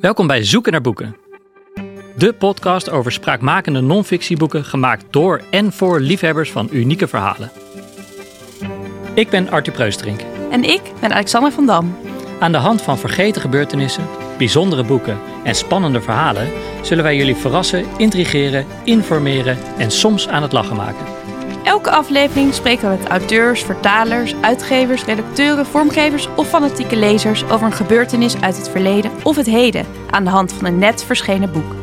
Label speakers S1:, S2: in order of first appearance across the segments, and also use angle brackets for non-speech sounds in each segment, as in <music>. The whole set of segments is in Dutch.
S1: Welkom bij Zoeken naar Boeken. De podcast over spraakmakende non-fictieboeken gemaakt door en voor liefhebbers van unieke verhalen. Ik ben Arthur Preusterink.
S2: En ik ben Alexander van Dam.
S1: Aan de hand van vergeten gebeurtenissen, bijzondere boeken en spannende verhalen zullen wij jullie verrassen, intrigeren, informeren en soms aan het lachen maken.
S2: Elke aflevering spreken we met auteurs, vertalers, uitgevers, redacteuren, vormgevers of fanatieke lezers over een gebeurtenis uit het verleden of het heden aan de hand van een net verschenen boek.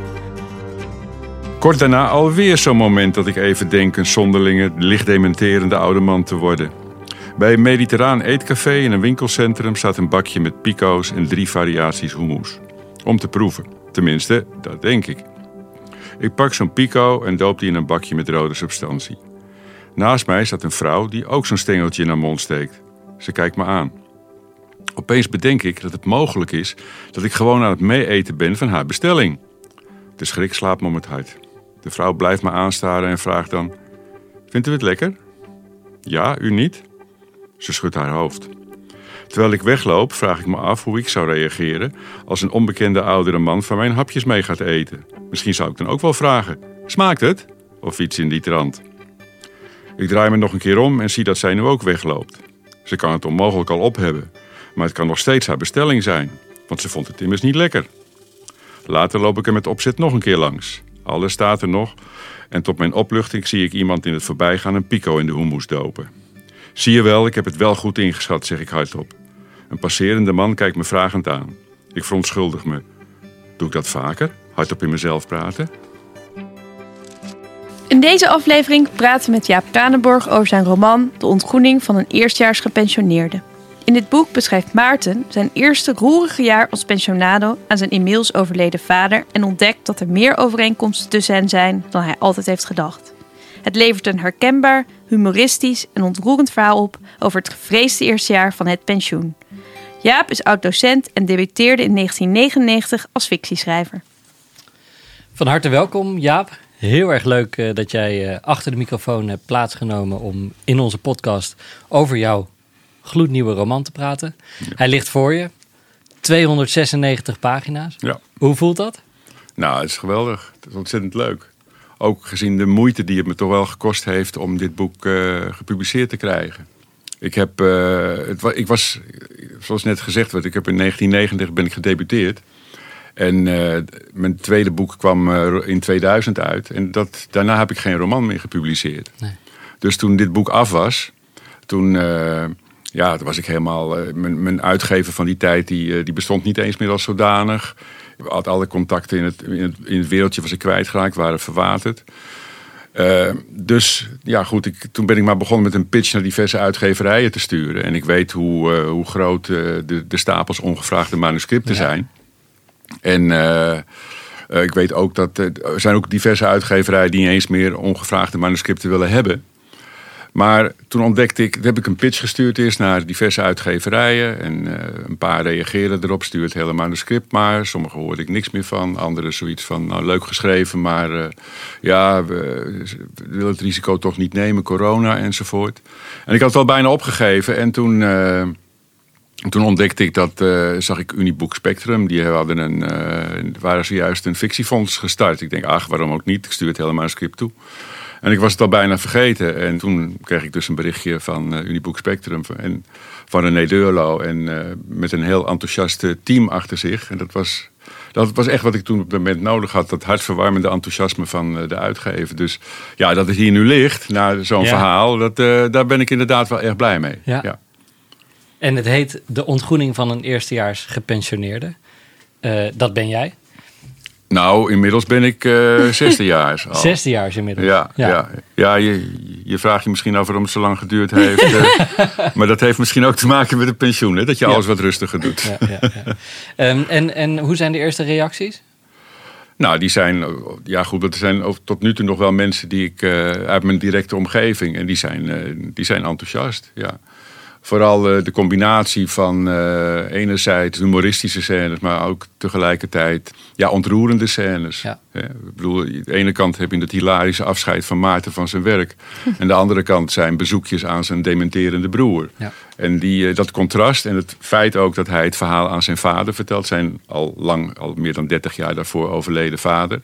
S3: Kort daarna alweer zo'n moment dat ik even denk een zonderlinge, licht dementerende oude man te worden. Bij een mediterraan eetcafé in een winkelcentrum staat een bakje met pico's en drie variaties hummus. Om te proeven. Tenminste, dat denk ik. Ik pak zo'n pico en doop die in een bakje met rode substantie. Naast mij staat een vrouw die ook zo'n stengeltje in haar mond steekt. Ze kijkt me aan. Opeens bedenk ik dat het mogelijk is dat ik gewoon aan het mee-eten ben van haar bestelling. De schrik slaapt me om het hart. De vrouw blijft me aanstaren en vraagt dan: Vindt u het lekker? Ja, u niet? Ze schudt haar hoofd. Terwijl ik wegloop, vraag ik me af hoe ik zou reageren als een onbekende oudere man van mijn hapjes mee gaat eten. Misschien zou ik dan ook wel vragen: Smaakt het? Of iets in die trant. Ik draai me nog een keer om en zie dat zij nu ook wegloopt. Ze kan het onmogelijk al op hebben, maar het kan nog steeds haar bestelling zijn, want ze vond het immers niet lekker. Later loop ik er met opzet nog een keer langs. Alles staat er nog en tot mijn opluchting zie ik iemand in het voorbijgaan een pico in de hummus dopen. Zie je wel, ik heb het wel goed ingeschat, zeg ik hardop. Een passerende man kijkt me vragend aan. Ik verontschuldig me. Doe ik dat vaker? Hardop in mezelf praten?
S2: In deze aflevering praten we met Jaap Kranenborg over zijn roman De ontgroening van een eerstjaars gepensioneerde. In dit boek beschrijft Maarten zijn eerste roerige jaar als pensionado aan zijn inmiddels overleden vader en ontdekt dat er meer overeenkomsten tussen hen zijn dan hij altijd heeft gedacht. Het levert een herkenbaar, humoristisch en ontroerend verhaal op over het gevreesde eerste jaar van het pensioen. Jaap is oud-docent en debuteerde in 1999 als fictieschrijver.
S1: Van harte welkom, Jaap. Heel erg leuk uh, dat jij uh, achter de microfoon hebt plaatsgenomen om in onze podcast over jouw gloednieuwe roman te praten. Ja. Hij ligt voor je. 296 pagina's.
S3: Ja.
S1: Hoe voelt dat?
S3: Nou, het is geweldig. Het is ontzettend leuk. Ook gezien de moeite die het me toch wel gekost heeft om dit boek uh, gepubliceerd te krijgen. Ik heb, het, ik was, zoals net gezegd werd, ik heb in 1990 ben ik gedebuteerd. En uh, mijn tweede boek kwam uh, in 2000 uit. En dat, daarna heb ik geen roman meer gepubliceerd. Nee. Dus toen dit boek af was, toen, uh, ja, toen was ik helemaal. Mijn, mijn, uitgever van die tijd die, die bestond niet eens meer als zodanig. Ik had alle contacten in het, in het, in het wereldje was ik kwijtgeraakt, waren verwaterd. dus ja, goed, ik, toen ben ik maar begonnen met een pitch naar diverse uitgeverijen te sturen. En ik weet hoe, hoe groot de, de stapels ongevraagde manuscripten ja. zijn. En uh, uh, ik weet ook dat er zijn ook diverse uitgeverijen die niet eens meer ongevraagde manuscripten willen hebben. Maar toen ontdekte ik, heb ik een pitch gestuurd eerst naar diverse uitgeverijen. En een paar reageren erop, stuurt het hele manuscript maar. Sommige hoorde ik niks meer van. Anderen zoiets van, nou leuk geschreven, maar ja, we, willen het risico toch niet nemen, corona enzovoort. En ik had het al bijna opgegeven en toen... toen ontdekte ik dat, uh, zag ik Uniboek Spectrum. Die hadden een, uh, waren zojuist een fictiefonds gestart. Ik denk, ach, waarom ook niet? Ik stuur het hele manuscript toe. En ik was het al bijna vergeten. En toen kreeg ik dus een berichtje van uh, Uniboek Spectrum. En van René Deurlo. En met een heel enthousiast team achter zich. En dat was, dat was echt wat ik toen op dat moment nodig had. Dat hartverwarmende enthousiasme van de uitgever. Dus ja, dat het hier nu ligt, na zo'n ja. verhaal. Dat, daar ben ik inderdaad wel erg blij mee.
S1: Ja.
S3: ja.
S1: En het heet De ontgroening van een eerstejaars gepensioneerde. Uh, dat ben jij.
S3: Nou, inmiddels ben ik uh, <laughs> zesdejaars. Al.
S1: Zesdejaars inmiddels.
S3: Ja, ja. ja. ja je, je vraagt je misschien af waarom het zo lang geduurd heeft. uh, <laughs> maar dat heeft misschien ook te maken met het pensioen. Hè? Dat je ja. alles wat rustiger doet.
S1: Ja, ja, um, en, en hoe zijn de eerste reacties?
S3: Nou, die zijn, ja goed, dat zijn tot nu toe nog wel mensen die ik uit mijn directe omgeving. En die zijn, die zijn enthousiast, ja Vooral eh, de combinatie van eh, enerzijds humoristische scènes, maar ook tegelijkertijd ja, ontroerende scènes.
S1: Ja.
S3: Hè, Ik bedoel, aan de ene kant heb je het hilarische afscheid van Maarten van zijn werk. <laughs> en de andere kant zijn bezoekjes aan zijn dementerende broer.
S1: Ja.
S3: En die, eh, dat contrast en het feit ook dat hij het verhaal aan zijn vader vertelt, zijn al lang, al meer dan 30 jaar daarvoor overleden vader.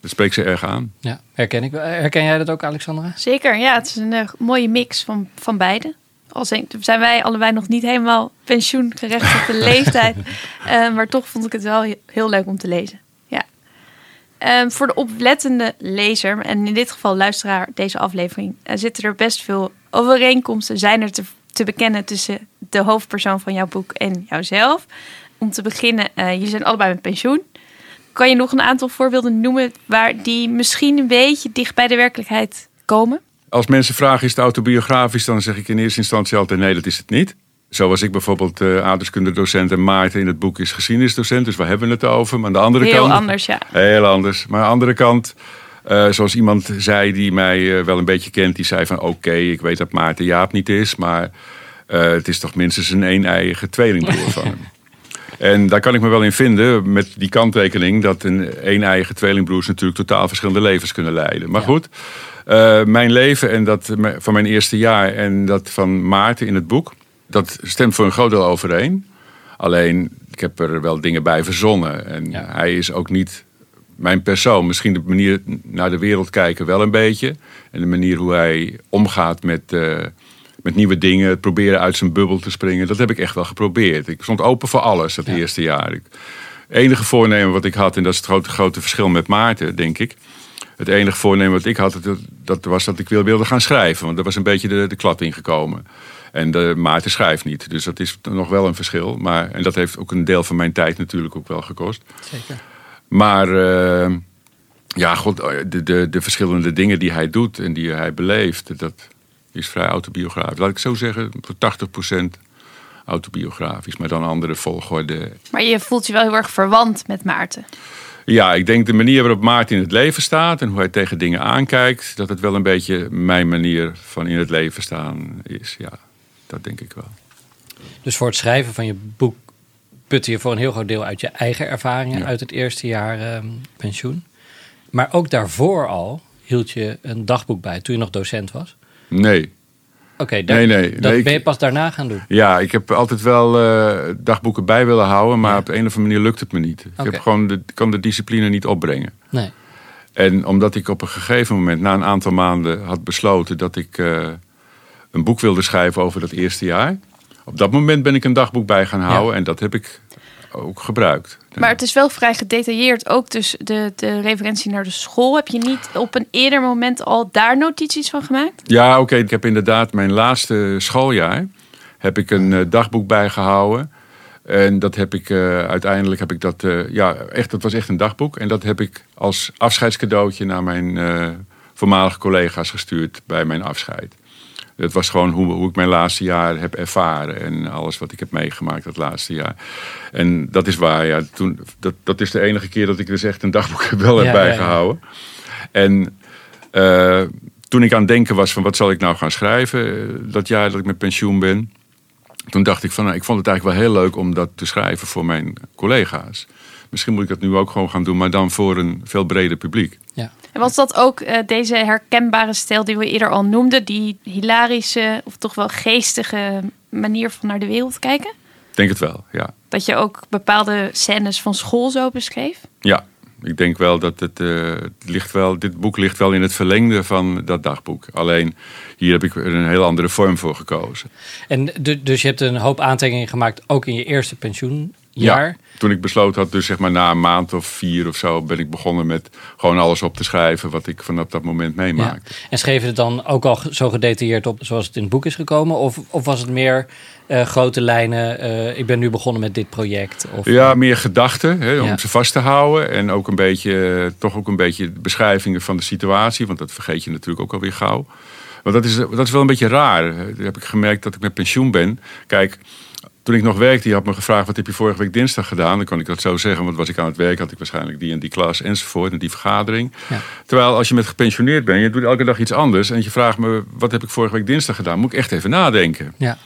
S3: Dat spreekt ze erg aan.
S1: Ja, herken ik. Herken jij dat ook, Alexandra?
S2: Zeker, ja, het is een mooie mix van, van beide. Al zijn, wij allebei nog niet helemaal pensioengerechtigde <laughs> leeftijd. Eh, maar toch vond ik het wel he- heel leuk om te lezen. Ja. Ehm, voor de oplettende lezer, en in dit geval luisteraar deze aflevering, eh, zitten er best veel overeenkomsten. Zijn er te, te bekennen tussen de hoofdpersoon van jouw boek en jouzelf. Om te beginnen, eh je zijn allebei met pensioen. Kan je nog een aantal voorbeelden noemen waar die misschien een beetje dicht bij de werkelijkheid komen?
S3: Als mensen vragen is het autobiografisch, dan zeg ik in eerste instantie altijd nee, dat is het niet. Zo was ik bijvoorbeeld uh, aardrijkskundedocent en Maarten in het boek is geschiedenisdocent. Dus waar hebben we het over? Maar aan de andere
S2: Heel
S3: kant...
S2: anders, ja.
S3: Heel anders. Maar aan de andere kant, eh, zoals iemand zei die mij eh, wel een beetje kent, die zei van oké, ik weet dat Maarten Jaap niet is, maar het is toch minstens een een-eigen tweelingbroer van <laughs> hem. En daar kan ik me wel in vinden met die kanttekening dat een een-eigen tweelingbroers natuurlijk totaal verschillende levens kunnen leiden. Maar
S1: Ja.
S3: goed, eh, mijn leven en dat van mijn eerste jaar en dat van Maarten in het boek, dat stemt voor een groot deel overeen. Alleen, ik heb er wel dingen bij verzonnen. En
S1: Ja.
S3: hij is ook niet mijn persoon. Misschien de manier naar de wereld kijken wel een beetje. En de manier hoe hij omgaat met, eh, met nieuwe dingen. Het proberen uit zijn bubbel te springen. Dat heb ik echt wel geprobeerd. Ik stond open voor alles dat
S1: Ja.
S3: eerste jaar. Ik, enige voornemen wat ik had, en dat is het grote, grote verschil met Maarten, denk ik. Het enige voornemen wat ik had, dat, dat was dat ik wil- wilde gaan schrijven. Want daar was een beetje de, de klad ingekomen. En de, Maarten schrijft niet. Dus dat is nog wel een verschil. Maar, en dat heeft ook een deel van mijn tijd natuurlijk ook wel gekost.
S1: Zeker.
S3: Maar eh, ja, god, de, de, de verschillende dingen die hij doet en die hij beleeft, dat is vrij autobiografisch. Laat ik zo zeggen, voor 80% autobiografisch, maar dan andere volgorde.
S2: Maar je voelt je wel heel erg verwant met Maarten.
S3: Ja, ik denk de manier waarop Maarten in het leven staat en hoe hij tegen dingen aankijkt, dat het wel een beetje mijn manier van in het leven staan is. Ja, dat denk ik wel.
S1: Dus voor het schrijven van je boek putte je voor een heel groot deel uit je eigen ervaringen
S3: Ja.
S1: uit het eerste jaar ehm, pensioen. Maar ook daarvoor al hield je een dagboek bij toen je nog docent was.
S3: Nee,
S1: Oké,
S3: Nee, nee,
S1: dat
S3: nee,
S1: ben je pas daarna gaan doen.
S3: Ja, ik heb altijd wel eh, dagboeken bij willen houden, maar
S1: Ja.
S3: op de een of andere manier lukt het me niet. Ik heb gewoon de, kan de discipline niet opbrengen.
S1: Nee.
S3: En omdat ik op een gegeven moment, na een aantal maanden, had besloten dat ik eh, een boek wilde schrijven over dat eerste jaar. Op dat moment ben ik een dagboek bij gaan houden en dat heb ik ook gebruikt.
S2: Maar het is wel vrij gedetailleerd. Ook dus de, de referentie naar de school. Heb je niet op een eerder moment al daar notities van gemaakt?
S3: Ja, oké. Ik heb inderdaad mijn laatste schooljaar heb ik een eh, dagboek bijgehouden. En dat heb ik eh, uiteindelijk heb ik dat eh, ja echt dat was echt een dagboek en dat heb ik als afscheidscadeautje naar mijn voormalige collega's gestuurd bij mijn afscheid. Het was gewoon hoe, hoe ik mijn laatste jaar heb ervaren en alles wat ik heb meegemaakt dat laatste jaar. En dat is waar, ja. Toen, dat, dat is de enige keer dat ik dus echt een dagboek <laughs> wel heb
S1: Ja, ja, ja.
S3: bijgehouden. En eh, toen ik aan het denken was van wat zal ik nou gaan schrijven, eh, dat jaar dat ik met pensioen ben. Toen dacht ik van, nou, ik vond het eigenlijk wel heel leuk om dat te schrijven voor mijn collega's. Misschien moet ik dat nu ook gewoon gaan doen, maar dan voor een veel breder publiek.
S2: En was dat ook eh, deze herkenbare stijl die we eerder al noemden? Die hilarische of toch wel geestige manier van naar de wereld kijken?
S3: Ik denk het wel, ja.
S2: Dat je ook bepaalde scènes van school zo beschreef?
S3: Ja, ik denk wel dat het, eh, het ligt wel, dit boek ligt wel in het verlengde van dat dagboek. Alleen hier heb ik een heel andere vorm voor gekozen.
S1: En du- dus je hebt een hoop aantekeningen gemaakt, ook in je eerste pensioenjaar.
S3: Toen ik besloten had, dus zeg maar na een maand of vier of zo, ben ik begonnen met gewoon alles op te schrijven wat ik vanaf dat moment
S1: Ja.
S3: meemaakte.
S1: En schreef je het dan ook al zo gedetailleerd op zoals het in het boek is gekomen? Of, of was het meer eh, grote lijnen, eh, ik ben nu begonnen met dit project? Of,
S3: Ja, meer gedachten hè, om
S1: Ja.
S3: ze vast te houden. En ook een beetje, eh, toch ook een beetje beschrijvingen van de situatie. Want dat vergeet je natuurlijk ook alweer gauw. Want dat is, dat is wel een beetje raar. Dat heb ik gemerkt dat ik met pensioen ben. Kijk, toen ik nog werkte, je had me gevraagd... wat heb je vorige week dinsdag gedaan? Dan kon ik dat zo zeggen, want was ik aan het werk... had ik waarschijnlijk die en die klas enzovoort en die vergadering.
S1: Ja.
S3: Terwijl als je met gepensioneerd bent, je doet elke dag iets anders... en je vraagt me, wat heb ik vorige week dinsdag gedaan? Moet ik echt even nadenken.
S1: Ja.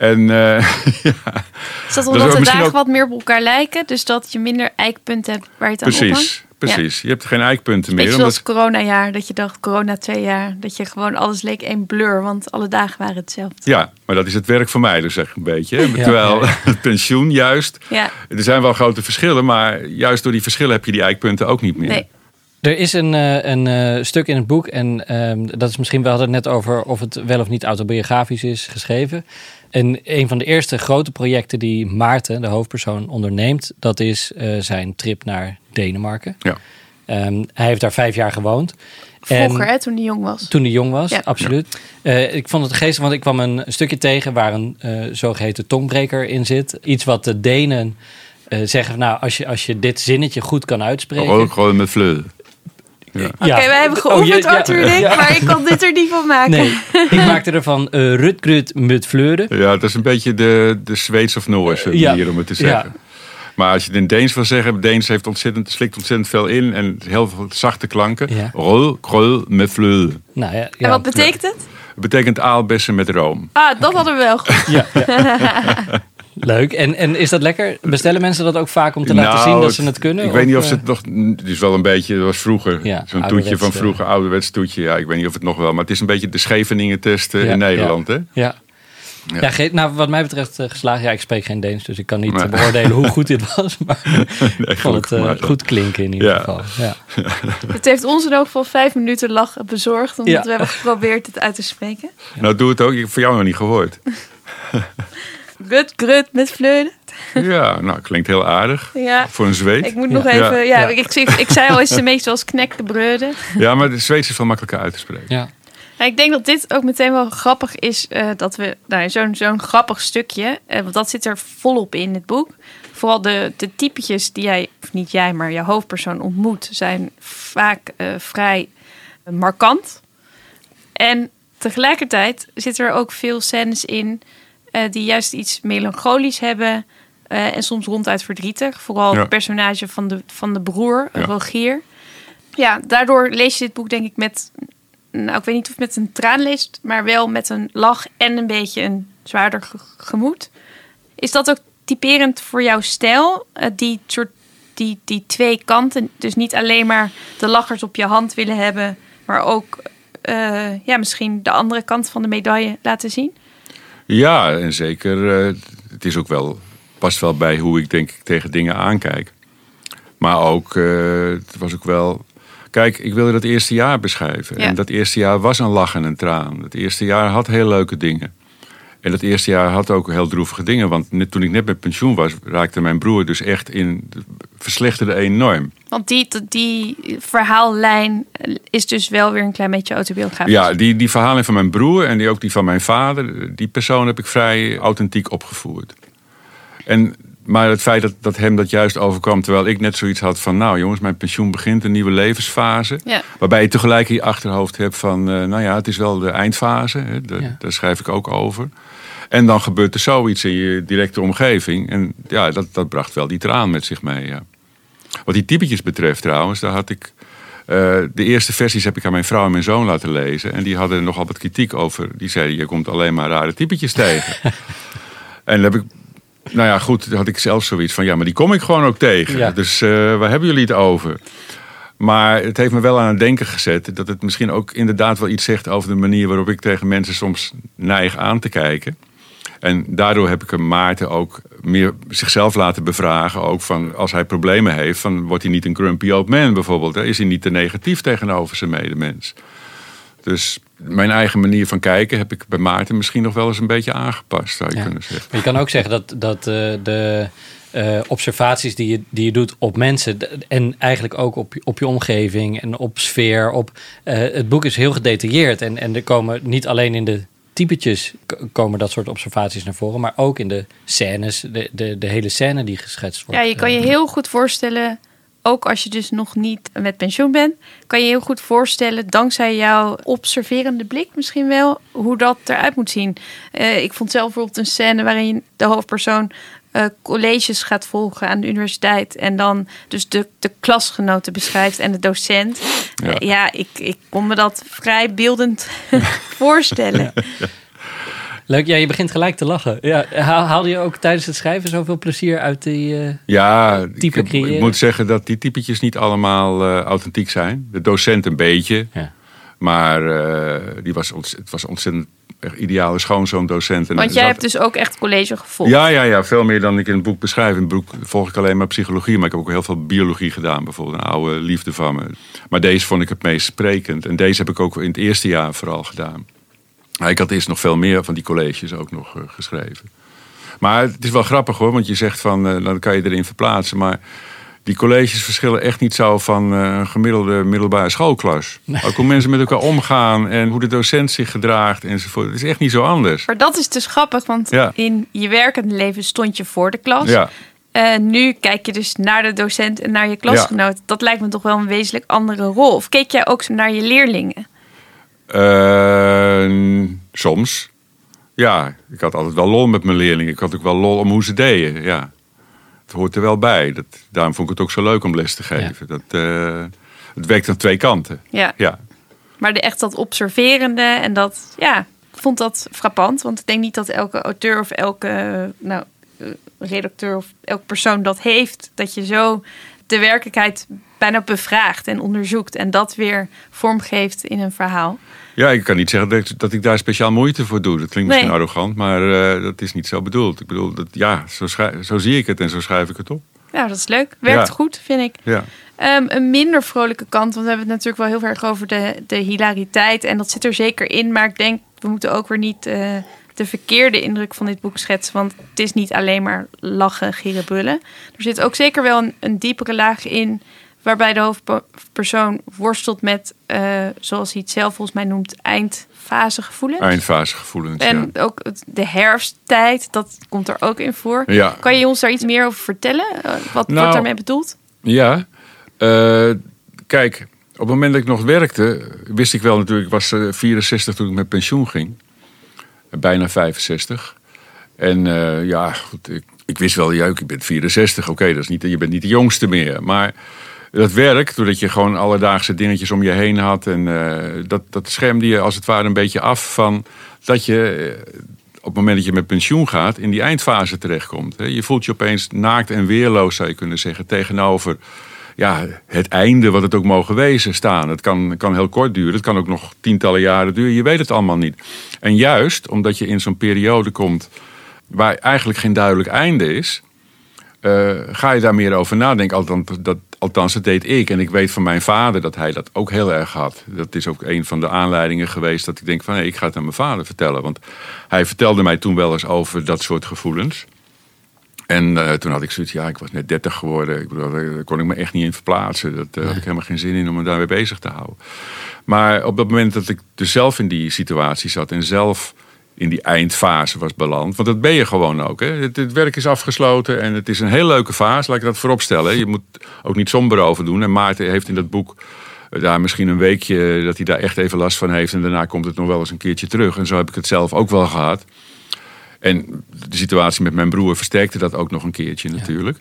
S3: En uh, <laughs> ja.
S2: Is dat omdat de dagen wat meer op elkaar lijken? Dus dat je minder eikpunten hebt waar je het aan
S3: Precies. Precies, je hebt geen eikpunten meer.
S2: Beetje zoals omdat... coronajaar, dat je dacht corona twee jaar, dat je gewoon alles leek één blur, want alle dagen waren hetzelfde.
S3: Ja, maar dat is het werk van mij dus zeg een beetje. <laughs> Terwijl <laughs> het pensioen juist, ja. er zijn wel grote verschillen, maar juist door die verschillen heb je die eikpunten ook niet meer. Nee.
S1: Er is een, eh, een uh, stuk in het boek, en uh, dat is misschien, we hadden het net over of het wel of niet autobiografisch is geschreven. En een van de eerste grote projecten die Maarten, de hoofdpersoon, onderneemt, dat is uh, zijn trip naar Denemarken. Ja. Um, hij heeft daar vijf jaar gewoond.
S2: Vroeger, hè, toen hij jong was.
S1: Toen hij jong was, ja. absoluut. Uh, ik vond het geestig, want ik kwam een stukje tegen waar een uh, zogeheten tongbreker in zit. Iets wat de Denen zeggen, nou, als je, als je dit zinnetje goed kan uitspreken.
S3: Ook gewoon met.
S2: Ja. Oké, okay, wij hebben geoefend, oh, Arthur en ik, <laughs> maar ik kon dit er niet van maken.
S1: Nee, <laughs> ik maakte ervan uh, Rutgrut met fleuren.
S3: Ja, het is een beetje de, de Zweeds of Noorse manier om het te zeggen. Maar als je het in Deens wil zeggen, Deens heeft ontzettend, slikt ontzettend veel in en heel veel zachte klanken. Ja. Rol, krul, met fleur.
S2: Nou, ja, En wat betekent het?
S3: Het betekent aalbessen met room.
S2: Ah, dat hadden we wel goed. Ja, <laughs>
S1: Leuk. En, en is dat lekker? Bestellen mensen dat ook vaak om te laten nou, zien dat ze het kunnen?
S3: Ik weet niet of ze het nog... Het is wel een beetje... Het was vroeger. Ja, Zo'n toetje van vroeger. Ouderwets toetje. Ja, ik weet niet of het nog wel... Maar het is een beetje de Scheveningen testen in Nederland, hè?
S1: Ja. Ja, ja nou, wat mij betreft uh, geslaagd. Ja, ik spreek geen Deens, dus ik kan niet beoordelen hoe goed dit was. <laughs> Maar ik vond het uh, goed klinken in ieder geval. Ja. <laughs>
S2: Het heeft ons in elk geval vijf minuten lach bezorgd, omdat we hebben geprobeerd het uit te spreken.
S3: Nou, doe het ook. Ik heb voor jou nog niet gehoord. <laughs>
S2: Gut, grut met vleuren.
S3: Ja, nou, klinkt heel aardig. Ja. Voor een zweet.
S2: Ik moet nog even... Ja, Ik, ik, ik, zei al, is de meest zoals knekke breuden.
S3: Ja, maar de Zweeds is veel makkelijker uit te spreken. Ja.
S2: Nou, ik denk dat dit ook meteen wel grappig is. Uh, dat we nou, zo'n zo'n grappig stukje. Uh, want dat zit er volop in het boek. Vooral de, de typetjes die jij, of niet jij, maar jouw hoofdpersoon ontmoet, zijn vaak uh, vrij markant. En tegelijkertijd zitten er ook veel scènes in uh, die juist iets melancholisch hebben. Uh, en soms ronduit verdrietig. Vooral het personage van de, van de broer, ja. Rogier. Ja, daardoor lees je dit boek denk ik met... Nou, ik weet niet of met een traan leest, maar wel met een lach en een beetje een zwaarder gemoed. Is dat ook typerend voor jouw stijl? Uh, die soort die, die twee kanten. Dus niet alleen maar de lachers op je hand willen hebben, maar ook uh, ja, misschien de andere kant van de medaille laten zien?
S3: Ja, en zeker. Uh, het is ook wel, past wel bij hoe ik denk ik tegen dingen aankijk. Maar ook, uh, het was ook wel. Kijk, ik wilde dat eerste jaar beschrijven. En dat eerste jaar was een lach en een traan. Het eerste jaar had heel leuke dingen. En dat eerste jaar had ook heel droevige dingen. Want net, toen ik net met pensioen was, raakte mijn broer dus echt in. verslechterde enorm.
S2: Want die, die verhaallijn is dus wel weer een klein beetje autobiografisch.
S3: Ja, die, die verhaallijn van mijn broer en die, ook die van mijn vader, die persoon heb ik vrij authentiek opgevoerd. En, maar het feit dat, dat hem dat juist overkwam, terwijl ik net zoiets had van, nou jongens, mijn pensioen begint een nieuwe levensfase. Ja. Waarbij je tegelijk in je achterhoofd hebt van, uh, nou ja, het is wel de eindfase, hè, de, daar schrijf ik ook over. En dan gebeurt er zoiets in je directe omgeving. En ja, dat, dat bracht wel die traan met zich mee. Ja. Wat die typetjes betreft trouwens, daar had ik... Uh, de eerste versies heb ik aan mijn vrouw en mijn zoon laten lezen. En die hadden nogal wat kritiek over. Die zeiden, je komt alleen maar rare typetjes tegen. <laughs> en dan heb ik... Nou ja, goed, had ik zelf zoiets van... Ja, maar die kom ik gewoon ook tegen. Dus uh, waar hebben jullie het over? Maar het heeft me wel aan het denken gezet. Dat het misschien ook inderdaad wel iets zegt over de manier waarop ik tegen mensen soms neig aan te kijken. En daardoor heb ik hem Maarten ook meer zichzelf laten bevragen. Ook van als hij problemen heeft, van, wordt hij niet een grumpy old man bijvoorbeeld? Is hij niet te negatief tegenover zijn medemens? Dus mijn eigen manier van kijken heb ik bij Maarten misschien nog wel eens een beetje aangepast, zou je kunnen zeggen.
S1: Maar je kan ook zeggen dat, dat uh, de uh, observaties die je, die je doet op mensen en eigenlijk ook op, op je omgeving en op sfeer. Op, uh, het boek is heel gedetailleerd en, en er komen niet alleen in de typetjes komen dat soort observaties naar voren, maar ook in de scènes, de, de, de hele scène die geschetst wordt.
S2: Ja, je kan je heel goed voorstellen, ook als je dus nog niet met pensioen bent, kan je heel goed voorstellen, dankzij jouw observerende blik misschien wel, hoe dat eruit moet zien. Uh, ik vond zelf bijvoorbeeld een scène waarin de hoofdpersoon uh, colleges gaat volgen aan de universiteit. En dan dus de, de klasgenoten beschrijft en de docent. Ja, ja ik, ik kon me dat vrij beeldend <laughs> voorstellen.
S1: Leuk, ja, je begint gelijk te lachen. Ja, haal- haalde je ook tijdens het schrijven zoveel plezier uit die... eh,
S3: Ja, ik,
S1: Type creëren.
S3: ik moet zeggen dat die typetjes niet allemaal eh, authentiek zijn. De docent een beetje.
S1: Ja.
S3: Maar eh, die was het was ontzettend echt ideale. En
S2: Want
S3: er
S2: jij hebt dus ook echt college gevolgd.
S3: Ja, ja, ja, veel meer dan ik in het boek beschrijf. In het boek volg ik alleen maar psychologie, maar ik heb ook heel veel biologie gedaan. Bijvoorbeeld een oude liefde van me. Maar deze vond ik het meest sprekend. En deze heb ik ook in het eerste jaar vooral gedaan. Ik had eerst nog veel meer van die colleges ook nog eh, geschreven. Maar het is wel grappig hoor, want je zegt van, eh, dan kan je erin verplaatsen. Maar die colleges verschillen echt niet zo van eh, een gemiddelde middelbare schoolklas. Ook hoe mensen met elkaar omgaan en hoe de docent zich gedraagt enzovoort. Het is echt niet zo anders.
S2: Maar dat is dus grappig, want
S3: Ja.
S2: in je werkende leven stond je voor de klas.
S3: Ja.
S2: Eh, nu kijk je dus naar de docent en naar je klasgenoot. Dat lijkt me toch wel een wezenlijk andere rol. Of keek jij ook naar je leerlingen?
S3: Eh, soms. Ja, ik had altijd wel lol met mijn leerlingen. Ik had ook wel lol om hoe ze deden. Ja, hoort er wel bij. Dat, daarom vond ik het ook zo leuk om les te geven. Dat, eh, het werkt aan twee kanten.
S2: Ja.
S3: Ja,
S2: Maar de, echt dat observerende en dat, ja, ik vond dat frappant. Want ik denk niet dat elke auteur of elke nou, eh, redacteur of elke persoon dat heeft. Dat je zo de werkelijkheid bijna bevraagt en onderzoekt. En dat weer vormgeeft in een verhaal.
S3: ja ik kan niet zeggen dat ik, dat ik daar speciaal moeite voor doe. Dat klinkt misschien
S2: Nee.
S3: arrogant, maar eh, dat is niet zo bedoeld. Ik bedoel, dat, ja, zo, schrij- zo zie ik het en zo schrijf ik het op.
S2: Ja, dat is leuk. Werkt
S3: Ja.
S2: goed, vind ik.
S3: Ja.
S2: Ehm, een minder vrolijke kant, want we hebben het natuurlijk wel heel erg over de, de hilariteit. En dat zit er zeker in. Maar ik denk, we moeten ook weer niet eh, de verkeerde indruk van dit boek schetsen. Want het is niet alleen maar lachen, gieren, brullen. Er zit ook zeker wel een, een diepere laag in. Waarbij de hoofdpersoon worstelt met, eh, zoals hij het zelf volgens mij noemt, eindfasegevoelens.
S3: Eindfasegevoelens.
S2: En ook de herfsttijd, dat komt er ook in voor.
S3: ja.
S2: Kan je ons daar iets meer over vertellen? Eh, wat
S3: Nou,
S2: wordt daarmee bedoeld?
S3: Ja, eh, kijk, op het moment dat ik nog werkte, wist ik wel natuurlijk, ik was eh, 64 toen ik met pensioen ging. Bijna 65. En eh, ja, goed, ik, ik wist wel, ja, ik ben 64, oké, dat is niet, je bent niet de jongste meer. Maar dat werk, doordat je gewoon alledaagse dingetjes om je heen had, en eh, dat, dat schermde je als het ware een beetje af van dat je eh, op het moment dat je met pensioen gaat, in die eindfase terechtkomt. Je voelt je opeens naakt en weerloos, zou je kunnen zeggen, tegenover ja, het einde, wat het ook mogen wezen, staan. Het kan, kan heel kort duren, het kan ook nog tientallen jaren duren, je weet het allemaal niet. En juist omdat je in zo'n periode komt waar eigenlijk geen duidelijk einde is, eh, ga je daar meer over nadenken. Althans dat, althans, deed ik. En ik weet van mijn vader dat hij dat ook heel erg had. Dat is ook een van de aanleidingen geweest dat ik denk van... hé, ik ga het aan mijn vader vertellen. Want hij vertelde mij toen wel eens over dat soort gevoelens. En eh, toen had ik zoiets, ja, ik was net 30 geworden. Ik bedoel, daar kon ik me echt niet in verplaatsen. Dat eh, had ik helemaal geen zin in om me daarmee bezig te houden. Maar op dat moment dat ik dus zelf in die situatie zat en zelf in die eindfase was beland. Want dat ben je gewoon ook. Hè? Het, het werk is afgesloten en het is een heel leuke fase. Laat ik dat vooropstellen. Je moet ook niet somber over doen. En Maarten heeft in dat boek eh, daar misschien een weekje dat hij daar echt even last van heeft. En daarna komt het nog wel eens een keertje terug. En zo heb ik het zelf ook wel gehad. En de situatie met mijn broer versterkte dat ook nog een keertje natuurlijk.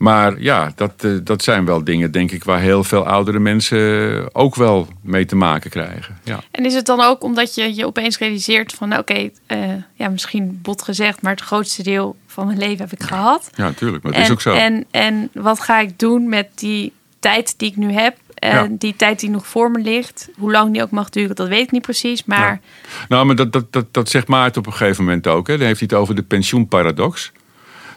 S3: Maar ja, dat, eh, dat zijn wel dingen, denk ik, waar heel veel oudere mensen ook wel mee te maken krijgen. Ja.
S2: En is het dan ook omdat je je opeens realiseert van, nou, oké, eh, ja, misschien bot gezegd, maar het grootste deel van mijn leven heb ik gehad.
S3: Ja, natuurlijk. Maar het
S2: en,
S3: is ook zo.
S2: En, en wat ga ik doen met die tijd die ik nu heb?
S3: Ja.
S2: die tijd die nog voor me ligt. Hoe lang die ook mag duren, dat weet ik niet precies. Maar
S3: Nou, maar dat, dat, dat, dat zegt Maarten op een gegeven moment ook. Hè. Dan heeft hij het over de pensioenparadox.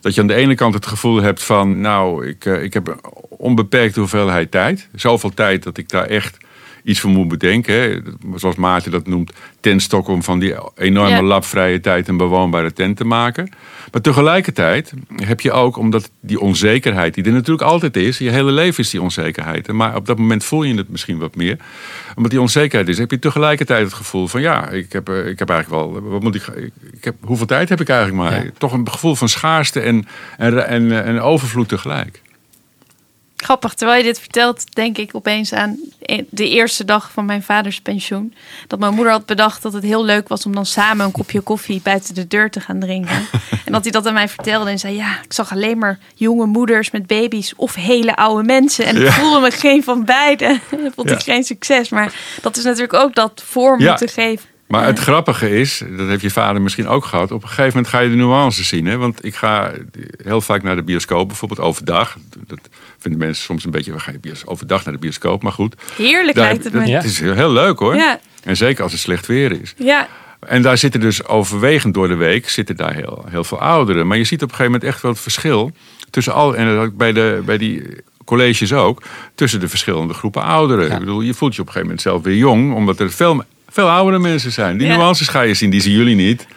S3: Dat je aan de ene kant het gevoel hebt van... nou, ik, eh, ik heb een onbeperkte hoeveelheid tijd. Zoveel tijd dat ik daar echt iets voor moet bedenken. Hè. Zoals Maarten dat noemt, ten stok om van die enorme
S2: Ja.
S3: labvrije tijd... een bewoonbare tent te maken. Maar tegelijkertijd heb je ook, omdat die onzekerheid... die er natuurlijk altijd is, je hele leven is die onzekerheid. Maar op dat moment voel je het misschien wat meer. Omdat die onzekerheid is, heb je tegelijkertijd het gevoel van... ja, ik heb, eh, ik heb eigenlijk wel... Wat moet ik, ik, ik heb, hoeveel tijd heb ik eigenlijk maar?
S1: Ja.
S3: Toch een gevoel van schaarste en, en, en, en overvloed tegelijk.
S2: Grappig, terwijl je dit vertelt, denk ik opeens aan de eerste dag van mijn vaders pensioen. Dat mijn moeder had bedacht dat het heel leuk was om dan samen een kopje koffie buiten de deur te gaan drinken. <laughs> en dat hij dat aan mij vertelde en zei: Ja, ik zag alleen maar jonge moeders met baby's of hele oude mensen. En ik
S3: Ja.
S2: voelde me geen van beide. <laughs> dat vond
S3: Ja.
S2: ik geen succes. Maar dat is natuurlijk ook dat vorm
S3: Ja.
S2: moeten geven.
S3: Maar het grappige is, dat heeft je vader misschien ook gehad. Op een gegeven moment ga je de nuances zien. Hè? Want ik ga heel vaak naar de bioscoop, bijvoorbeeld overdag. Dat vinden mensen soms een beetje, we gaan je overdag naar de bioscoop, maar goed.
S2: Heerlijk
S3: Daar-
S2: lijkt het
S3: dat-
S2: me.
S3: Het is heel leuk hoor.
S2: Ja.
S3: En zeker als het slecht weer is.
S2: Ja,
S3: En daar zitten dus overwegend door de week zitten daar heel, heel veel ouderen. Maar je ziet op een gegeven moment echt wel het verschil tussen al en bij, de, bij die colleges ook tussen de verschillende groepen ouderen.
S1: Ja.
S3: Ik bedoel, je voelt je op een gegeven moment zelf weer jong, omdat er veel, veel oudere mensen zijn. Die
S2: Ja.
S3: nuances ga je zien, die zien jullie niet.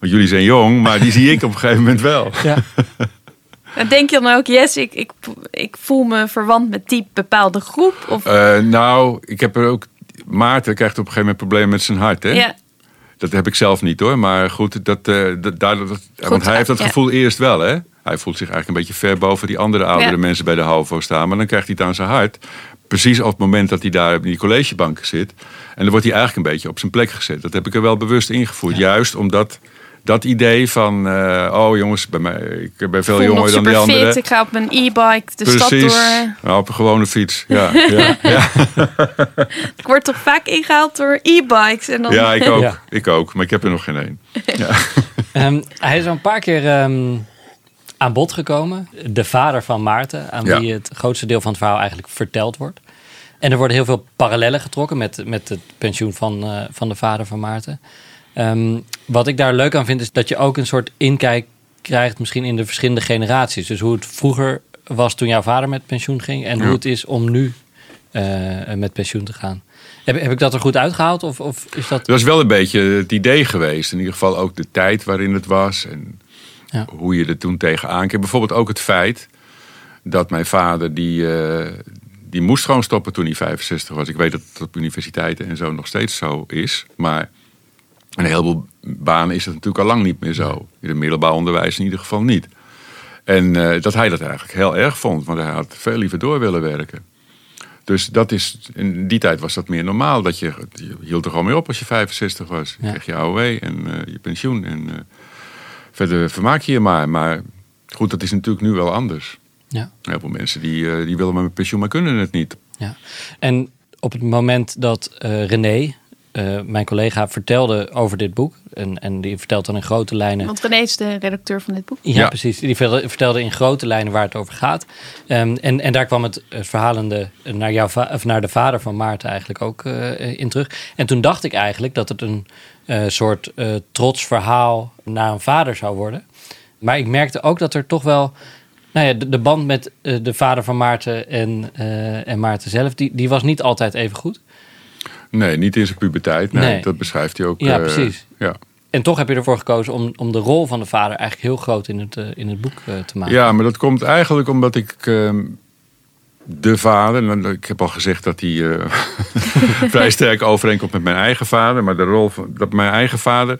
S3: Want jullie zijn jong, maar die zie ik op een gegeven moment wel.
S1: Ja. <laughs>
S2: denk je dan ook, yes, ik, ik, ik voel me verwant met die bepaalde groep. Of,
S3: Eh, nou, ik heb er ook. Maarten krijgt op een gegeven moment problemen met zijn hart. Hè?
S2: ja,
S3: Dat heb ik zelf niet hoor. Maar goed, dat, eh, dat, daar, dat, want hij heeft dat
S2: ja.
S3: gevoel eerst wel. Hè? Hij voelt zich eigenlijk een beetje ver boven die andere oudere
S2: Ja.
S3: mensen bij de HAVO staan. Maar dan krijgt hij het aan zijn hart. Precies op het moment dat hij daar in die collegebanken zit. En dan wordt hij eigenlijk een beetje op zijn plek gezet. Dat heb ik er wel bewust ingevoerd. Juist omdat dat idee van... eh, oh jongens, bij mij, ik ben veel
S2: voel
S3: jonger dan die anderen.
S2: Ik ga op mijn e-bike de stad
S3: Precies.
S2: door.
S3: Nou, op een gewone fiets. Ja, ja, <laughs> ja.
S2: Ik word toch vaak ingehaald door e-bikes. En dan,
S3: ja ik ook.
S1: Ja.
S3: Ik ook. Maar ik heb er nog geen één. <laughs>
S1: Ehm, hij is al een paar keer ehm, aan bod gekomen. De vader van Maarten, aan
S3: Ja.
S1: wie het grootste deel van het verhaal eigenlijk verteld wordt. En er worden heel veel parallellen getrokken met, met het pensioen van, eh, van de vader van Maarten. Ehm, wat ik daar leuk aan vind, is dat je ook een soort inkijk krijgt, misschien in de verschillende generaties. Dus hoe het vroeger was toen jouw vader met pensioen ging en
S3: Ja.
S1: hoe het is om nu eh, met pensioen te gaan. Heb, heb ik dat er goed uitgehaald? Of, of is dat.
S3: Dat is wel een beetje het idee geweest. In ieder geval ook de tijd waarin het was. En
S1: Ja.
S3: hoe je er toen tegenaan keek. Bijvoorbeeld ook het feit dat mijn vader... die, eh, die moest gewoon stoppen toen hij 65 was. Ik weet dat het op universiteiten en zo nog steeds zo is. Maar een heleboel banen is dat natuurlijk al lang niet meer zo. In het middelbaar onderwijs in ieder geval niet. En eh, dat hij dat eigenlijk heel erg vond. Want hij had veel liever door willen werken. Dus dat is, in die tijd was dat meer normaal. Dat je, je hield er gewoon mee op als je 65 was. Je
S1: Ja.
S3: kreeg je AOW en eh, je pensioen. En eh, verder vermaak je je maar. Maar goed, dat is natuurlijk nu wel anders.
S1: Ja.
S3: Heel veel mensen die, die willen maar met pensioen, maar kunnen het niet.
S1: Ja. En op het moment dat René, eh, mijn collega, vertelde over dit boek. En, en die vertelt dan in grote lijnen.
S2: Want René is de redacteur van dit boek.
S1: Ja,
S3: Ja.
S1: precies. Die vertelde, in grote lijnen waar het over gaat. Ehm, en, en daar kwam het, het verhalende naar, jouw va- of naar de vader van Maarten eigenlijk ook eh, in terug. En toen dacht ik eigenlijk dat het een eh, soort eh, trots verhaal naar een vader zou worden. Maar ik merkte ook dat er toch wel. Nou ja, de, de band met eh, de vader van Maarten en, eh, en Maarten zelf, die, die was niet altijd even goed.
S3: Nee, niet in zijn puberteit. Nee,
S1: Nee.
S3: dat beschrijft hij ook.
S1: Ja,
S3: eh,
S1: precies.
S3: Ja.
S1: En toch heb je ervoor gekozen om, om de rol van de vader eigenlijk heel groot in het, eh, in het boek eh, te maken.
S3: Ja, maar dat komt eigenlijk omdat ik ehm, de vader, en ik heb al gezegd dat hij <laughs> vrij sterk overeenkomt met mijn eigen vader, maar de rol van dat mijn eigen vader,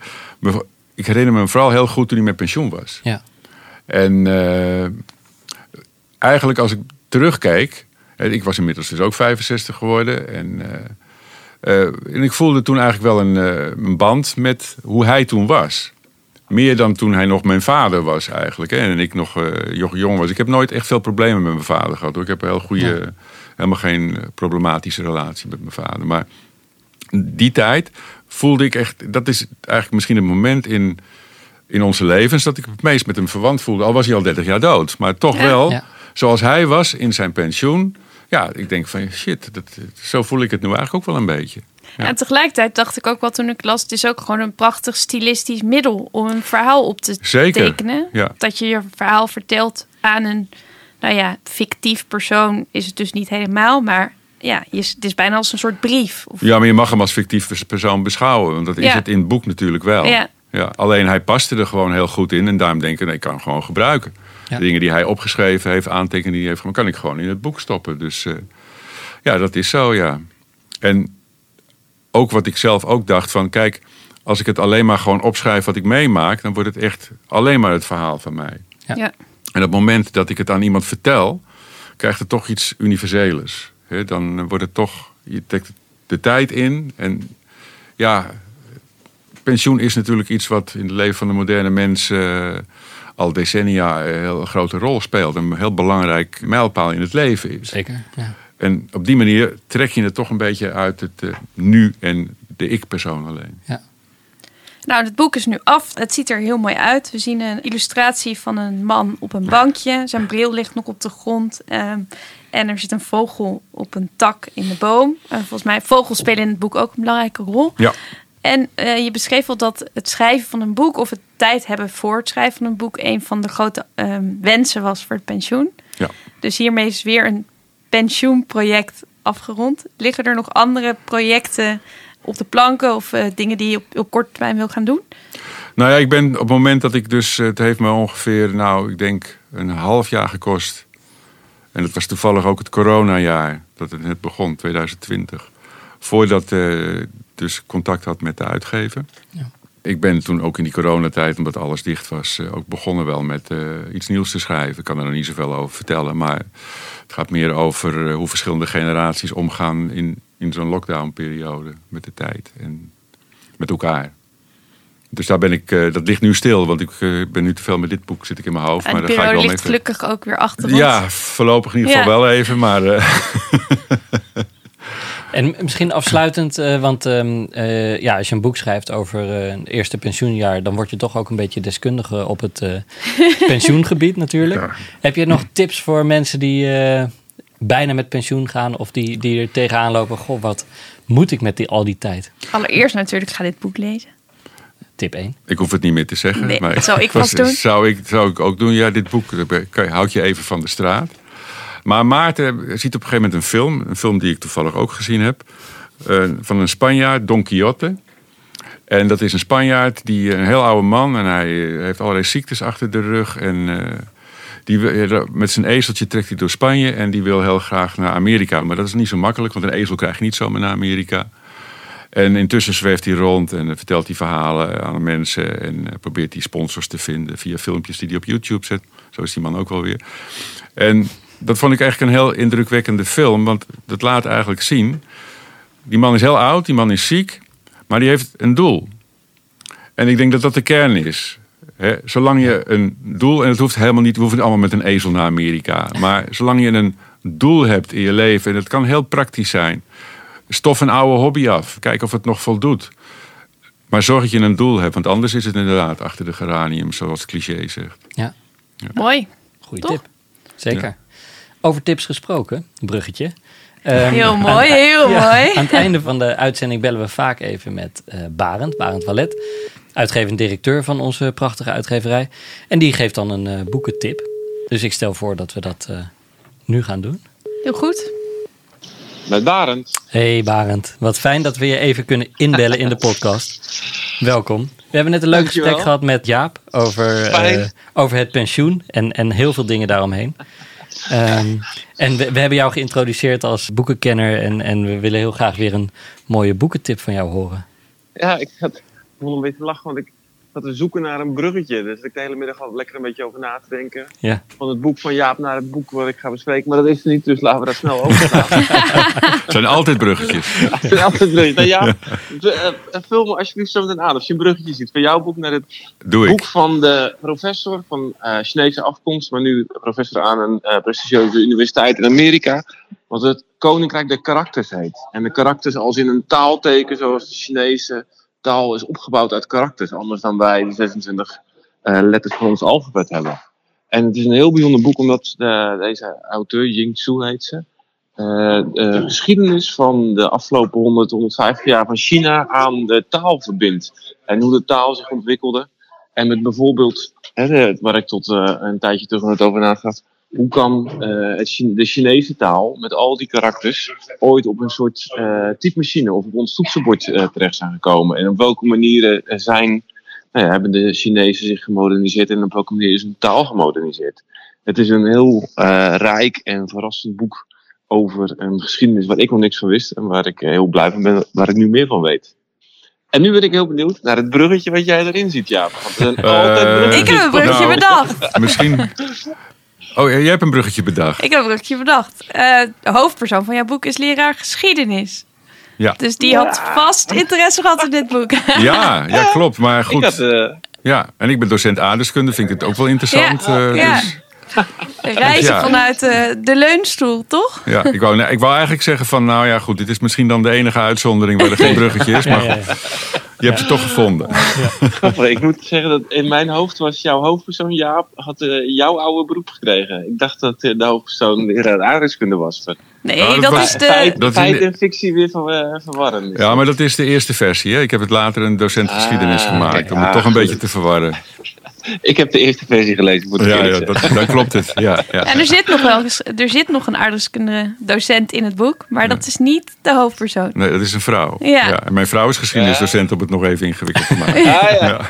S3: ik herinner me hem vooral heel goed toen hij met pensioen was.
S1: Ja.
S3: En eigenlijk als ik terugkeek, eh, ik was inmiddels dus ook 65 geworden en, eh, en ik voelde toen eigenlijk wel een, eh, een band met hoe hij toen was. Meer dan toen hij nog mijn vader was eigenlijk. Hè? En ik nog eh, jong- was. Ik heb nooit echt veel problemen met mijn vader gehad. Hoor. Ik heb een heel goede, helemaal geen problematische relatie met mijn vader. Maar die tijd voelde ik echt... Dat is eigenlijk misschien het moment in, in onze levens... dat ik het meest met hem verwant voelde. Al was hij al 30 jaar dood. Maar toch
S2: Ja.
S3: wel,
S1: Ja.
S3: zoals hij was in zijn pensioen... Ja, ik denk van shit, dat, zo voel ik het nu eigenlijk ook wel een beetje. Ja.
S2: En tegelijkertijd dacht ik ook wel toen ik las... het is ook gewoon een prachtig stilistisch middel... om een verhaal op te
S3: Zeker,
S2: tekenen.
S3: ja.
S2: Dat je je verhaal vertelt aan een... nou ja, fictief persoon is het dus niet helemaal... maar ja, het is bijna als een soort brief. Of,
S3: Ja, maar je mag hem als fictief persoon beschouwen. Want dat is
S2: Ja.
S3: het in het boek natuurlijk wel.
S2: Ja.
S3: Ja, alleen hij paste er gewoon heel goed in. En daarom denk ik, nee, ik kan hem gewoon gebruiken.
S1: Ja.
S3: De dingen die hij opgeschreven heeft, aantekeningen die hij heeft gemaakt... kan ik gewoon in het boek stoppen. Dus eh, ja, dat is zo, ja. En ook wat ik zelf ook dacht van... kijk, als ik het alleen maar gewoon opschrijf wat ik meemaak... dan wordt het echt alleen maar het verhaal van mij.
S1: Ja.
S2: ja.
S3: En op het moment dat ik het aan iemand vertel, krijgt het toch iets universelers. Hè, dan wordt het toch, je trekt de tijd in. En ja, pensioen is natuurlijk iets wat in het leven van de moderne mens eh, al decennia een heel grote rol speelt. Een heel belangrijk mijlpaal in het leven is.
S1: Zeker. Ja.
S3: En op die manier trek je het toch een beetje uit het eh, nu en de ik-persoon alleen.
S1: Ja.
S2: Nou, het boek is nu af. Het ziet er heel mooi uit. We zien een illustratie van een man op een bankje. Zijn bril ligt nog op de grond. Ehm, en er zit een vogel op een tak in de boom. Uh, volgens mij, vogels spelen in het boek ook een belangrijke rol.
S3: Ja.
S2: En uh, je beschreef al dat het schrijven van een boek... of het tijd hebben voor het schrijven van een boek... een van de grote um, wensen was voor het pensioen.
S3: Ja.
S2: Dus hiermee is weer een pensioenproject afgerond. Liggen er nog andere projecten op de planken of uh, dingen die je op, op korte termijn wil gaan doen?
S3: Nou ja, ik ben op het moment dat ik dus, het heeft me ongeveer, nou, ik denk een half jaar gekost. En dat was toevallig ook het coronajaar dat het net begon, 2020. Voordat uh, dus contact had met de uitgever.
S1: Ja.
S3: Ik ben toen ook in die coronatijd, omdat alles dicht was, uh, ook begonnen wel met uh, iets nieuws te schrijven. Ik kan er nog niet zoveel over vertellen, maar het gaat meer over hoe verschillende generaties omgaan in, in zo'n lockdownperiode met de tijd en met elkaar. Dus daar ben ik, uh, dat ligt nu stil, want ik uh, ben nu te veel met dit boek zit ik in mijn hoofd.
S2: En
S3: maar daar ga ik wel
S2: ligt gelukkig ook weer achter ons.
S3: Ja, voorlopig in ieder geval
S2: Ja.
S3: wel even, maar <laughs>
S1: En misschien afsluitend, uh, want um, uh, ja, als je een boek schrijft over uh, een eerste pensioenjaar, dan word je toch ook een beetje deskundige op het <laughs> pensioengebied natuurlijk.
S3: Ja.
S1: Heb je nog tips voor mensen die bijna met pensioen gaan of die, die er tegenaan lopen? Goh, wat moet ik met die, al die tijd?
S2: Allereerst natuurlijk, ga dit boek lezen.
S1: Tip 1.
S3: ik hoef het niet meer te zeggen.
S2: Nee,
S3: maar
S2: zou ik <laughs>
S3: was-
S2: doen.
S3: Zou ik, zou ik ook doen. Ja, dit boek houd je even van de straat. Maar Maarten ziet op een gegeven moment een film. Een film die ik toevallig ook gezien heb. eh, van een Spanjaard, Don Quixote. En dat is een Spanjaard, die een heel oude man. En hij eh, heeft allerlei ziektes achter de rug. En eh, die, met zijn ezeltje trekt hij door Spanje. En die wil heel graag naar Amerika. Maar dat is niet zo makkelijk, want een ezel krijg je niet zomaar naar Amerika. En intussen zweeft hij rond en eh, vertelt hij verhalen aan mensen. En eh, probeert hij sponsors te vinden via filmpjes die hij op YouTube zet. Zo is die man ook wel weer. En dat vond ik eigenlijk een heel indrukwekkende film. Want dat laat eigenlijk zien. Die man is heel oud, die man is ziek. Maar die heeft een doel. En ik denk dat dat de kern is. Hè, zolang je een doel, en het hoeft helemaal niet, we hoeven allemaal met een ezel naar Amerika. Maar zolang je een doel hebt in je leven, en dat kan heel praktisch zijn. Stof een oude hobby af, kijk of het nog voldoet. Maar zorg dat je een doel hebt, want anders is het inderdaad achter de geranium, zoals het cliché zegt.
S1: Ja,
S2: Mooi.
S1: goede
S2: Toch?
S1: tip. Zeker.
S3: Ja.
S1: Over tips gesproken, bruggetje. Ehm,
S2: Heel
S1: aan-
S2: mooi, heel
S1: Ja,
S2: mooi.
S1: Aan het einde van de uitzending bellen we vaak even met eh Barend, Barend Wallet, uitgevend directeur van onze prachtige uitgeverij. En die geeft dan een eh, boekentip. Dus ik stel voor dat we dat eh, nu gaan doen.
S2: Heel goed.
S4: Met Barend.
S1: Hey Barend, wat fijn dat we je even kunnen inbellen in de podcast. Welkom. We hebben net een leuk
S4: Dankjewel.
S1: gesprek gehad met Jaap over, eh, over het pensioen en, en heel veel dingen daaromheen. Ehm, en we, hebben jou geïntroduceerd als boekenkenner en, en we willen heel graag weer een mooie boekentip van jou horen.
S4: Ja, ik had ik een beetje lachen, want ik zat te zoeken naar een bruggetje. Dus ik de hele middag al lekker een beetje over na te denken.
S1: Ja.
S4: Van het boek van Jaap naar het boek wat ik ga bespreken. Maar dat is er niet, dus laten we dat snel overslaan.
S3: Het <laughs> zijn altijd bruggetjes. <laughs>
S4: Ik vind altijd leuk. Nou ja, eh, vul me alsjeblieft zo meteen aan. Als je een bruggetje ziet van jouw boek naar het
S3: Doe
S4: boek
S3: ik.
S4: van de professor van eh, Chinese afkomst, maar nu professor aan een eh, prestigieuze universiteit in Amerika. Wat het Koninkrijk der Karakters heet. En de karakters als in een taalteken, zoals de Chinese taal is opgebouwd uit karakters. Anders dan wij de 26 eh, letters van ons alfabet hebben. En het is een heel bijzonder boek, omdat de, deze auteur, Ying Tzu heet ze. eh, de geschiedenis van de afgelopen 100, 150 jaar van China aan de taal verbindt. En hoe de taal zich ontwikkelde. En met bijvoorbeeld, hè, de- waar ik tot eh, een tijdje terug net over nadacht. Hoe kan eh, het Chine- de Chinese taal met al die karakters ooit op een soort eh typemachine of op ons toetsenbord eh, terecht zijn gekomen? En op welke manieren zijn, nou ja, hebben de Chinezen zich gemoderniseerd en op welke manier is hun taal gemoderniseerd? Het is een heel eh, rijk en verrassend boek over een geschiedenis waar ik nog niks van wist en waar ik heel blij van ben, waar ik nu meer van weet. En nu ben ik heel benieuwd naar het bruggetje wat jij erin ziet, Jaap. Want er zijn altijd bruggetjes.
S2: Ik heb een bruggetje
S3: Nou.
S2: bedacht.
S3: Misschien. Oh, jij hebt een bruggetje bedacht.
S2: Ik heb een bruggetje bedacht. Eh, de hoofdpersoon van jouw boek is leraar geschiedenis.
S3: Ja.
S2: Dus die had vast interesse gehad in dit boek. <laughs>
S3: Ja, ja, klopt. Maar
S4: Ik
S3: goed.
S4: had, eh,
S3: Ja, en ik ben docent aardeskunde, vind ik het ook wel interessant.
S2: Ja,
S3: eh,
S2: ja.
S3: dus- <laughs>
S2: Reizen
S3: Ja.
S2: vanuit eh, de leunstoel, toch?
S3: Ja, ik wou, ik wou eigenlijk zeggen van, nou ja, goed, dit is misschien dan de enige uitzondering waar er geen <laughs> bruggetje is. Maar
S1: Ja, ja, ja.
S3: je hebt het toch gevonden.
S4: Grappig, <laughs> ik moet zeggen dat in mijn hoofd was jouw hoofdpersoon Jaap, had eh, jouw oude beroep gekregen. Ik dacht dat eh, de hoofdpersoon weer aardrijkskunde was.
S2: Nee,
S3: Nou, dat
S2: dat
S3: was-
S2: is de...
S4: Feit,
S3: dat
S4: feit en fictie weer ver, eh, verwarren.
S3: Ja, maar dat is de eerste versie. Hè? Ik heb het later een docent geschiedenis
S4: Ah,
S3: gemaakt.
S4: kijk,
S3: Om het
S4: ah,
S3: toch een
S4: goed.
S3: beetje te verwarren.
S4: Ik heb de eerste versie gelezen, moet ik
S3: Ja, dat, dan klopt het. Ja, <laughs> ja.
S2: En er zit nog wel er zit nog een aardrijkskunde docent in het boek, maar dat is niet de hoofdpersoon.
S3: Nee, dat is een vrouw.
S2: Ja.
S3: en mijn vrouw is geschiedenisdocent om het nog even ingewikkeld te maken. <laughs>
S4: Ah, ja.
S3: Ja.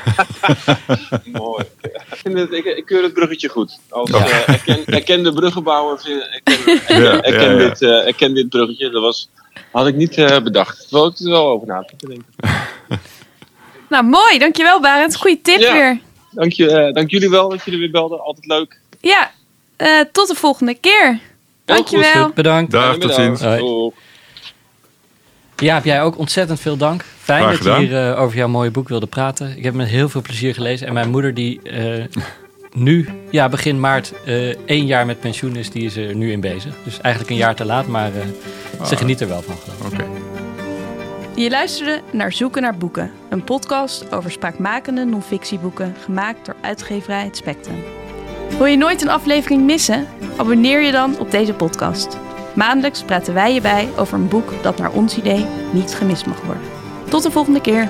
S3: <laughs>
S4: Mooi. Ik, vind het, ik, ik keur het bruggetje goed. Als eh, erken, erkende bruggenbouwer vind ik erken,
S3: Ja,
S4: erken,
S3: ja, ja.
S4: Dit, eh, erken dit bruggetje. Dat was, had ik niet eh, bedacht. Terwijl ik er wel over na te denken.
S2: Nou, mooi. Dankjewel, Barend. Goeie tip
S4: Ja.
S2: weer.
S4: Dank, je, eh, dank jullie wel dat jullie weer belden. Altijd leuk.
S2: Ja, eh, tot de volgende keer. Dankjewel.
S1: Goed, bedankt.
S3: Dag, tot ziens.
S1: Hoi. Ja, heb jij ook ontzettend veel dank. Fijn
S3: Graag
S1: dat je hier eh, over jouw mooie boek wilde praten. Ik heb het met heel veel plezier gelezen. En mijn moeder die eh, nu, ja, begin maart, eh, één jaar met pensioen is, die is er nu in bezig. Dus eigenlijk een jaar te laat, maar eh, ze geniet er wel van. ik.
S2: Je luisterde naar Zoeken naar Boeken, een podcast over spraakmakende non-fictieboeken gemaakt door uitgeverij Het Spectrum. Wil je nooit een aflevering missen? Abonneer je dan op deze podcast. Maandelijks praten wij je bij over een boek dat naar ons idee niet gemist mag worden. Tot de volgende keer.